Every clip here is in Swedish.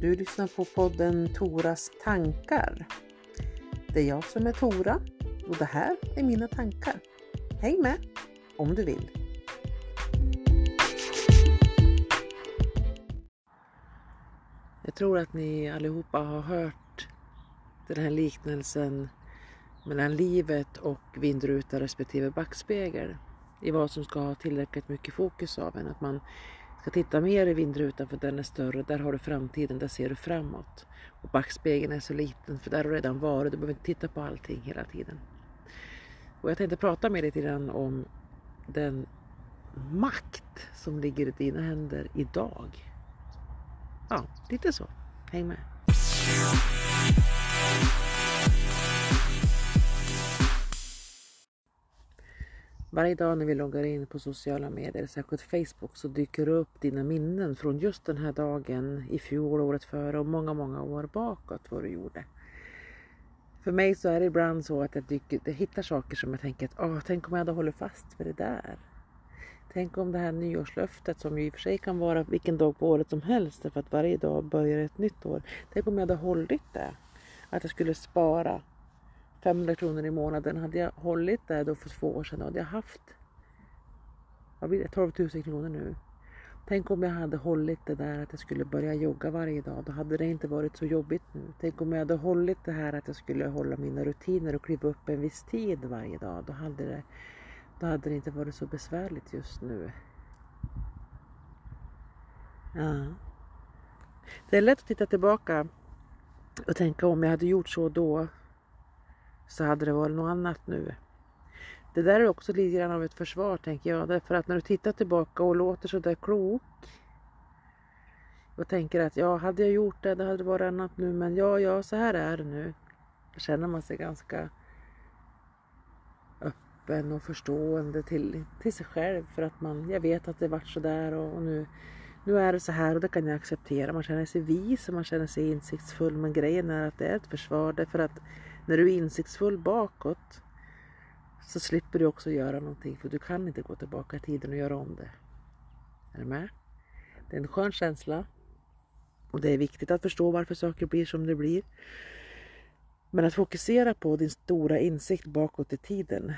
Du lyssnar på podden Toras tankar. Det är jag som är Tora och det här är mina tankar. Häng med om du vill. Jag tror att ni allihopa har hört den här liknelsen mellan livet och vindruta respektive backspegel i vad som ska ha tillräckligt mycket fokus av en. Att man ska titta mer i vindrutan för den är större, där har du framtiden, där ser du framåt. Och backspegeln är så liten för där har du redan varit, du behöver inte titta på allting hela tiden. Och jag tänkte prata med dig lite grann om den makt som ligger i dina händer idag. Ja, lite så. Häng med. Varje dag när vi loggar in på sociala medier, särskilt Facebook, så dyker det upp dina minnen från just den här dagen i fjol, året före och många, många år bakåt vad du gjorde. För mig så är det ibland så att jag, dyker, jag hittar saker som jag tänker att Åh, tänk om jag hade hållit fast vid det där. Tänk om det här nyårslöftet som ju i och för sig kan vara vilken dag på året som helst därför att varje dag börjar ett nytt år. Tänk om jag hade hållit det. Att jag skulle spara 500 kronor i månaden. Hade jag hållit det då för två år sedan då hade jag haft vad blir det, 12 000 kronor nu. Tänk om jag hade hållit det där att jag skulle börja jogga varje dag. Då hade det inte varit så jobbigt nu. Tänk om jag hade hållit det här att jag skulle hålla mina rutiner och kliva upp en viss tid varje dag. Då hade det, då hade det inte varit så besvärligt just nu. Ja. Det är lätt att titta tillbaka och tänka om jag hade gjort så då så hade det varit något annat nu. Det där är också lite grann av ett försvar tänker jag. Därför att när du tittar tillbaka och låter så där klok och tänker att ja, hade jag gjort det, det hade varit annat nu. Men ja, ja, så här är det nu. Då känner man sig ganska öppen och förstående till, till sig själv. För att man, jag vet att det vart så där och, och nu, nu är det så här och det kan jag acceptera. Man känner sig vis och man känner sig insiktsfull. Men grejen är att det är ett försvar. Därför att när du är insiktsfull bakåt så slipper du också göra någonting för du kan inte gå tillbaka i tiden och göra om det. Är du med? Det är en skön känsla och det är viktigt att förstå varför saker blir som det blir. Men att fokusera på din stora insikt bakåt i tiden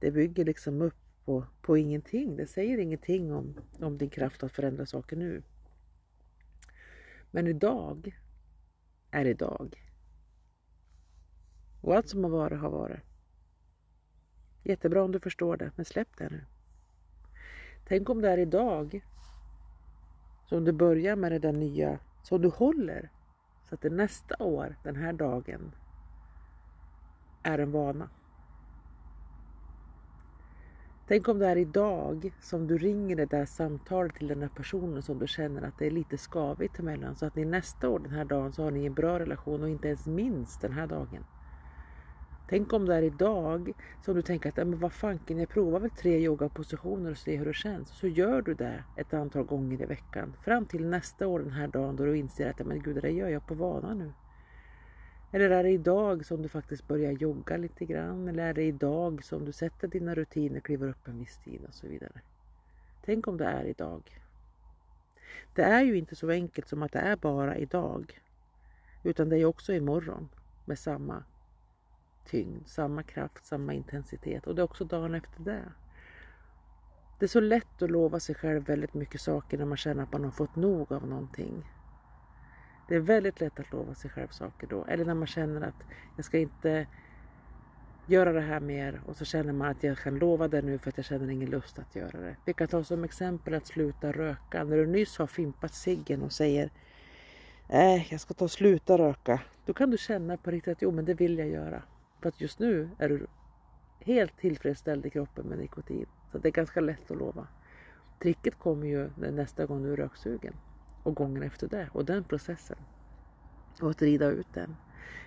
det bygger liksom upp på, på ingenting. Det säger ingenting om, om din kraft att förändra saker nu. Men idag är idag. Och allt som har varit har varit. Jättebra om du förstår det, men släpp det nu. Tänk om det är idag som du börjar med det där nya, som du håller så att det nästa år, den här dagen, är en vana. Tänk om det är idag som du ringer det där samtalet till den där personen som du känner att det är lite skavigt emellan så att ni nästa år den här dagen så har ni en bra relation och inte ens minns den här dagen. Tänk om det är idag som du tänker att men vad fanken, jag provar väl tre yogapositioner och ser hur det känns. Så gör du det ett antal gånger i veckan fram till nästa år den här dagen då du inser att men gud, det där gör jag på vana nu. Eller är det idag som du faktiskt börjar jogga lite grann? Eller är det idag som du sätter dina rutiner, kliver upp en viss tid och så vidare. Tänk om det är idag. Det är ju inte så enkelt som att det är bara idag. Utan det är också imorgon med samma tyngd, samma kraft, samma intensitet och det är också dagen efter det. Det är så lätt att lova sig själv väldigt mycket saker när man känner att man har fått nog av någonting. Det är väldigt lätt att lova sig själv saker då. Eller när man känner att jag ska inte göra det här mer och så känner man att jag kan lova det nu för att jag känner ingen lust att göra det. Vi kan ta som exempel att sluta röka. När du nyss har fimpat ciggen och säger Nej, jag ska ta och sluta röka. Då kan du känna på riktigt att jo, men det vill jag göra. För att just nu är du helt tillfredsställd i kroppen med nikotin. Så det är ganska lätt att lova. Tricket kommer ju nästa gång du är röksugen och gången efter det och den processen. Och att rida ut den.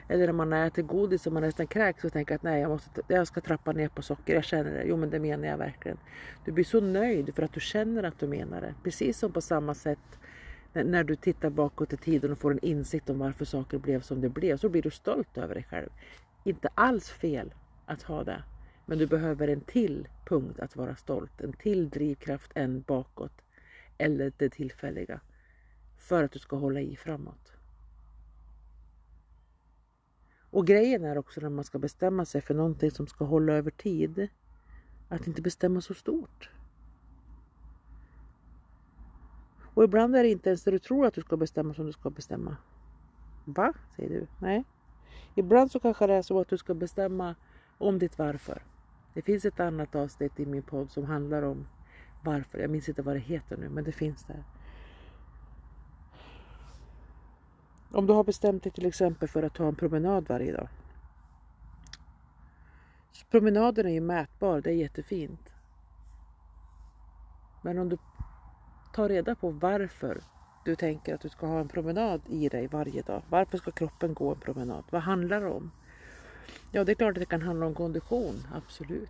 Eller när man äter godis och man nästan kräks och tänker att nej, jag, måste, jag ska trappa ner på socker. Jag känner det. Jo, men det menar jag verkligen. Du blir så nöjd för att du känner att du menar det. Precis som på samma sätt när du tittar bakåt i tiden och får en insikt om varför saker blev som de blev så blir du stolt över dig själv inte alls fel att ha det. Men du behöver en till punkt att vara stolt, en till drivkraft än bakåt eller det tillfälliga. för att du ska hålla i framåt. Och grejen är också när man ska bestämma sig för någonting som ska hålla över tid, att inte bestämma så stort. Och ibland är det inte ens det du tror att du ska bestämma som du ska bestämma. Va? säger du. Nej. Ibland så kanske det är så att du ska bestämma om ditt varför. Det finns ett annat avsnitt i min podd som handlar om varför. Jag minns inte vad det heter nu, men det finns där. Om du har bestämt dig till exempel för att ta en promenad varje dag. Så promenaden är ju mätbar, det är jättefint. Men om du tar reda på varför du tänker att du ska ha en promenad i dig varje dag. Varför ska kroppen gå en promenad? Vad handlar det om? Ja, det är klart att det kan handla om kondition, absolut.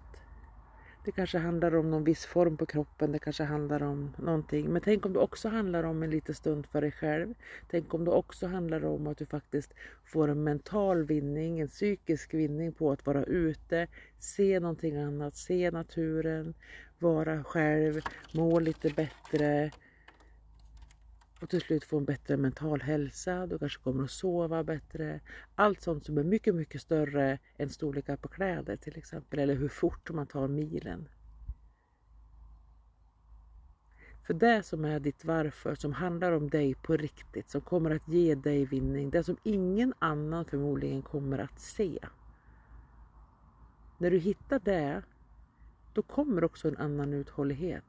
Det kanske handlar om någon viss form på kroppen, det kanske handlar om någonting. Men tänk om det också handlar om en liten stund för dig själv. Tänk om det också handlar om att du faktiskt får en mental vinning, en psykisk vinning på att vara ute, se någonting annat, se naturen, vara själv, må lite bättre, och till slut få en bättre mental hälsa. Du kanske kommer att sova bättre. Allt sånt som är mycket, mycket större än storlekar på kläder till exempel. Eller hur fort man tar milen. För det som är ditt varför, som handlar om dig på riktigt, som kommer att ge dig vinning, det som ingen annan förmodligen kommer att se. När du hittar det, då kommer också en annan uthållighet.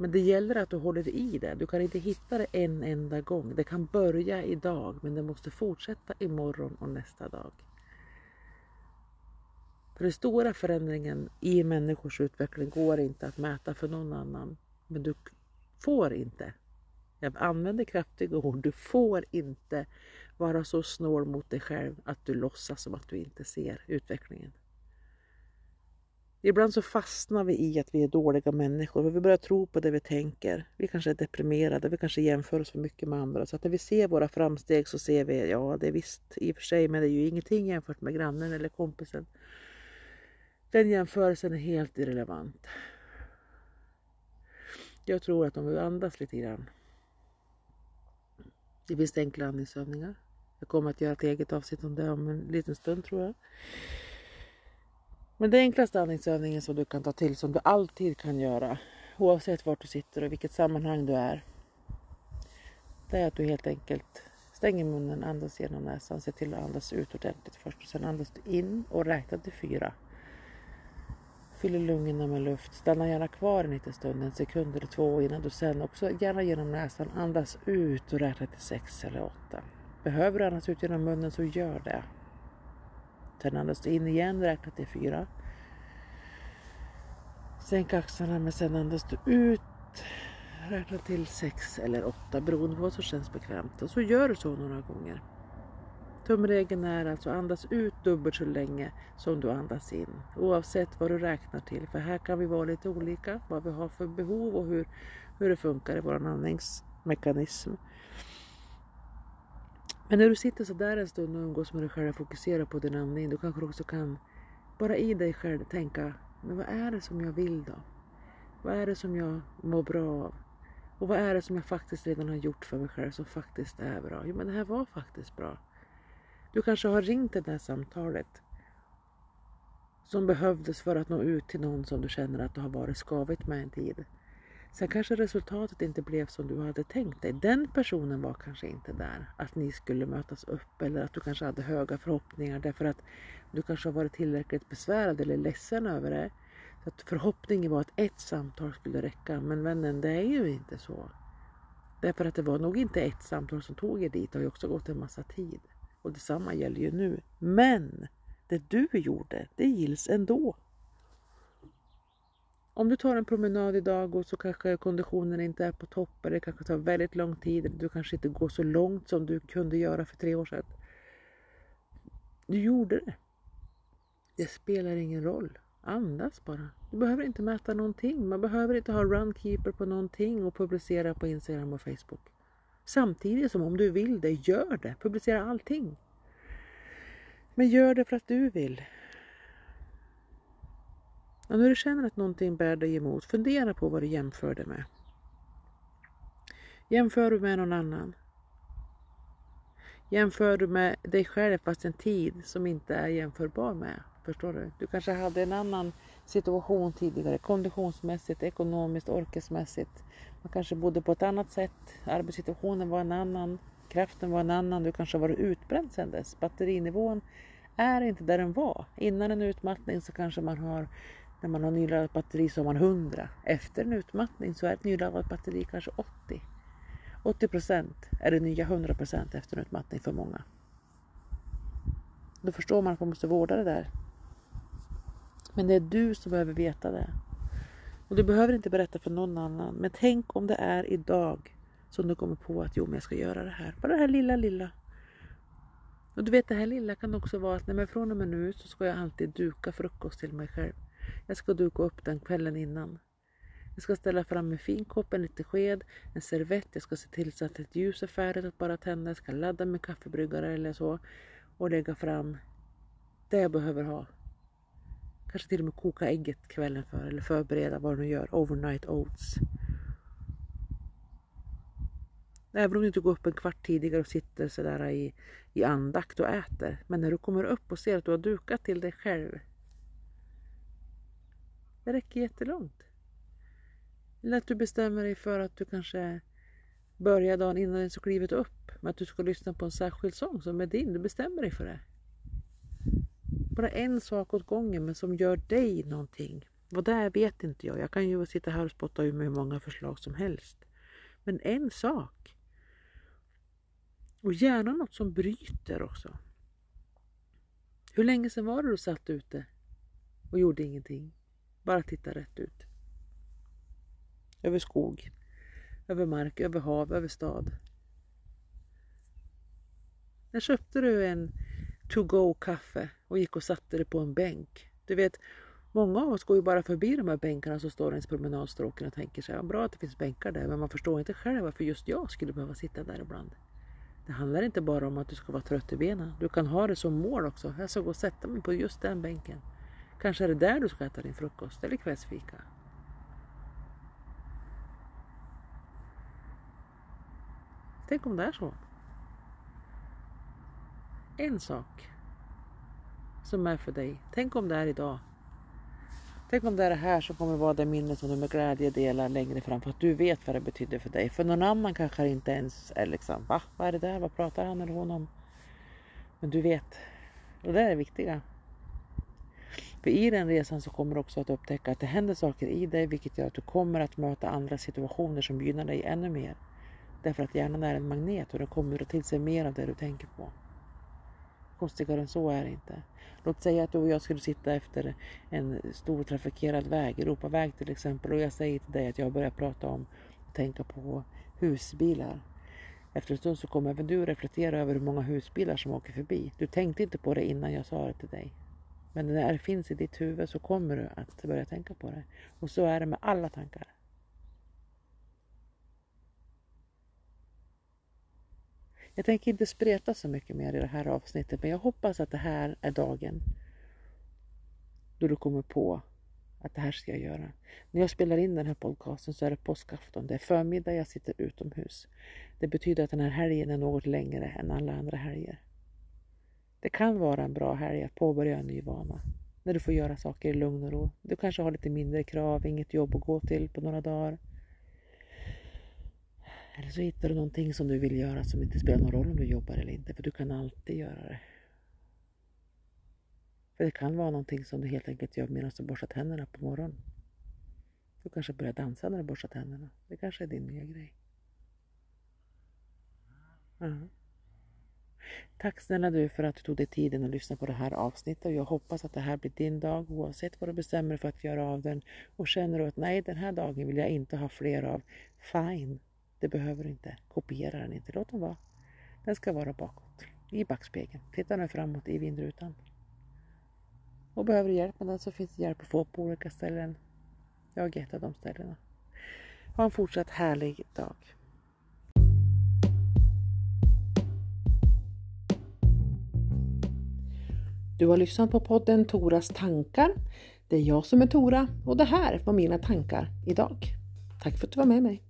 Men det gäller att du håller i det. Du kan inte hitta det en enda gång. Det kan börja idag men det måste fortsätta imorgon och nästa dag. För den stora förändringen i människors utveckling går inte att mäta för någon annan. Men du får inte, jag använder kraftiga ord, du får inte vara så snål mot dig själv att du låtsas som att du inte ser utvecklingen. Ibland så fastnar vi i att vi är dåliga människor och vi börjar tro på det vi tänker. Vi kanske är deprimerade, vi kanske jämför oss för mycket med andra. Så att när vi ser våra framsteg så ser vi, ja det är visst i och för sig, men det är ju ingenting jämfört med grannen eller kompisen. Den jämförelsen är helt irrelevant. Jag tror att om vi andas lite grann. Det finns enkla andningsövningar. Jag kommer att göra ett eget avsnitt om det om en liten stund tror jag. Men den enklaste andningsövningen som du kan ta till, som du alltid kan göra, oavsett var du sitter och vilket sammanhang du är, det är att du helt enkelt stänger munnen, andas genom näsan, se till att andas ut ordentligt först och sen andas du in och räknar till fyra. Fyller lungorna med luft, stanna gärna kvar en liten stund, en sekund eller två innan du sen också gärna genom näsan andas ut och räknar till sex eller åtta. Behöver du andas ut genom munnen så gör det. Sen andas du in igen, räkna till fyra. Sänk axlarna men sen andas du ut. Räkna till sex eller åtta beroende på vad som känns bekvämt. Och så gör du så några gånger. Tumregeln är alltså andas ut dubbelt så länge som du andas in. Oavsett vad du räknar till. För här kan vi vara lite olika. Vad vi har för behov och hur, hur det funkar i vår andningsmekanism. Men när du sitter så där en stund och umgås med dig själv och fokuserar på din andning, då kanske du också kan bara i dig själv tänka, men vad är det som jag vill då? Vad är det som jag mår bra av? Och vad är det som jag faktiskt redan har gjort för mig själv som faktiskt är bra? Jo, men det här var faktiskt bra. Du kanske har ringt det där samtalet som behövdes för att nå ut till någon som du känner att du har varit skavigt med en tid. Sen kanske resultatet inte blev som du hade tänkt dig. Den personen var kanske inte där, att ni skulle mötas upp eller att du kanske hade höga förhoppningar därför att du kanske har varit tillräckligt besvärad eller ledsen över det. Så att förhoppningen var att ett samtal skulle räcka, men vännen, det är ju inte så. Därför att det var nog inte ett samtal som tog er dit, det har ju också gått en massa tid. Och detsamma gäller ju nu. Men det du gjorde, det gills ändå. Om du tar en promenad idag och så kanske konditionen inte är på topp eller det kanske tar väldigt lång tid eller du kanske inte går så långt som du kunde göra för tre år sedan. Du gjorde det. Det spelar ingen roll. Andas bara. Du behöver inte mäta någonting. Man behöver inte ha runkeeper på någonting och publicera på Instagram och Facebook. Samtidigt som om du vill det, gör det. Publicera allting. Men gör det för att du vill. Och när du känner att någonting bär dig emot, fundera på vad du jämför det med. Jämför du med någon annan? Jämför du med dig själv fast en tid som inte är jämförbar med. Förstår du? Du kanske hade en annan situation tidigare, konditionsmässigt, ekonomiskt, orkesmässigt. Man kanske bodde på ett annat sätt, arbetssituationen var en annan, kraften var en annan, du kanske varit utbränd sedan dess. Batterinivån är inte där den var. Innan en utmattning så kanske man har, när man har nyladdat batteri så har man 100. Efter en utmattning så är ett nyladdat batteri kanske 80. 80 procent är det nya 100 procent efter en utmattning för många. Då förstår man att man måste vårda det där. Men det är du som behöver veta det. Och du behöver inte berätta för någon annan. Men tänk om det är idag som du kommer på att jo, men jag ska göra det här. Bara det här lilla, lilla. Och du vet det här lilla kan också vara att nej, men från och med nu så ska jag alltid duka frukost till mig själv. Jag ska duka upp den kvällen innan. Jag ska ställa fram en fin kopp, en liten sked, en servett. Jag ska se till så att ett ljus är färdigt att bara tända. Jag ska ladda med kaffebryggare eller så och lägga fram det jag behöver ha. Kanske till och med koka ägget kvällen för eller förbereda vad du nu gör. Overnight oats. Även om du inte går upp en kvart tidigare och sitter sådär i, i andakt och äter. Men när du kommer upp och ser att du har dukat till dig själv. Det räcker jättelångt. Eller att du bestämmer dig för att du kanske börjar dagen innan ens har klivit upp med att du ska lyssna på en särskild sång som är din. Du bestämmer dig för det. Bara en sak åt gången men som gör dig någonting. Vad det är vet inte jag. Jag kan ju sitta här och spotta ur mig hur många förslag som helst. Men en sak. Och gärna något som bryter också. Hur länge sedan var det du satt ute och gjorde ingenting? Bara titta rätt ut. Över skog, över mark, över hav, över stad. När köpte du en to-go-kaffe och gick och satte dig på en bänk? Du vet, många av oss går ju bara förbi de här bänkarna som står längs promenadstråken och tänker sig, ja, bra att det finns bänkar där, men man förstår inte själv varför just jag skulle behöva sitta där ibland. Det handlar inte bara om att du ska vara trött i benen. Du kan ha det som mål också. Jag ska gå och sätta mig på just den bänken. Kanske är det där du ska äta din frukost eller kvällsfika. Tänk om det är så. En sak som är för dig. Tänk om det är idag. Tänk om det är det här som kommer vara det minnet som du med glädje delar längre fram för att du vet vad det betyder för dig. För någon annan kanske inte ens är liksom, va? Vad är det där? Vad pratar han eller hon om? Men du vet. Och det är det viktiga. För i den resan så kommer du också att upptäcka att det händer saker i dig vilket gör att du kommer att möta andra situationer som gynnar dig ännu mer. Därför att hjärnan är en magnet och den kommer till sig mer av det du tänker på. Konstigare än så är det inte. Låt säga att du och jag skulle sitta efter en stor trafikerad väg, Europaväg till exempel, och jag säger till dig att jag börjar prata om och tänka på husbilar. Efter en stund så kommer även du reflektera över hur många husbilar som åker förbi. Du tänkte inte på det innan jag sa det till dig. Men när det finns i ditt huvud så kommer du att börja tänka på det. Och så är det med alla tankar. Jag tänker inte spreta så mycket mer i det här avsnittet men jag hoppas att det här är dagen då du kommer på att det här ska jag göra. När jag spelar in den här podcasten så är det påskafton. Det är förmiddag, jag sitter utomhus. Det betyder att den här helgen är något längre än alla andra helger. Det kan vara en bra helg att påbörja en ny vana. När du får göra saker i lugn och ro. Du kanske har lite mindre krav, inget jobb att gå till på några dagar. Eller så hittar du någonting som du vill göra som inte spelar någon roll om du jobbar eller inte, för du kan alltid göra det. För det kan vara någonting som du helt enkelt gör medan du borstar tänderna på morgonen. Du kanske börjar dansa när du borstar tänderna. Det kanske är din nya grej. Uh Tack snälla du för att du tog dig tiden att lyssna på det här avsnittet och jag hoppas att det här blir din dag oavsett vad du bestämmer dig för att göra av den. Och känner du att nej, den här dagen vill jag inte ha fler av, fine. Det behöver du inte. Kopiera den inte. Låt den vara. Den ska vara bakåt. I backspegeln. Titta nu framåt i vindrutan. Och behöver du hjälp med den så finns det hjälp att få på olika ställen. Jag är ett av de ställena. Ha en fortsatt härlig dag. Du har lyssnat på podden Toras tankar. Det är jag som är Tora och det här var mina tankar idag. Tack för att du var med mig.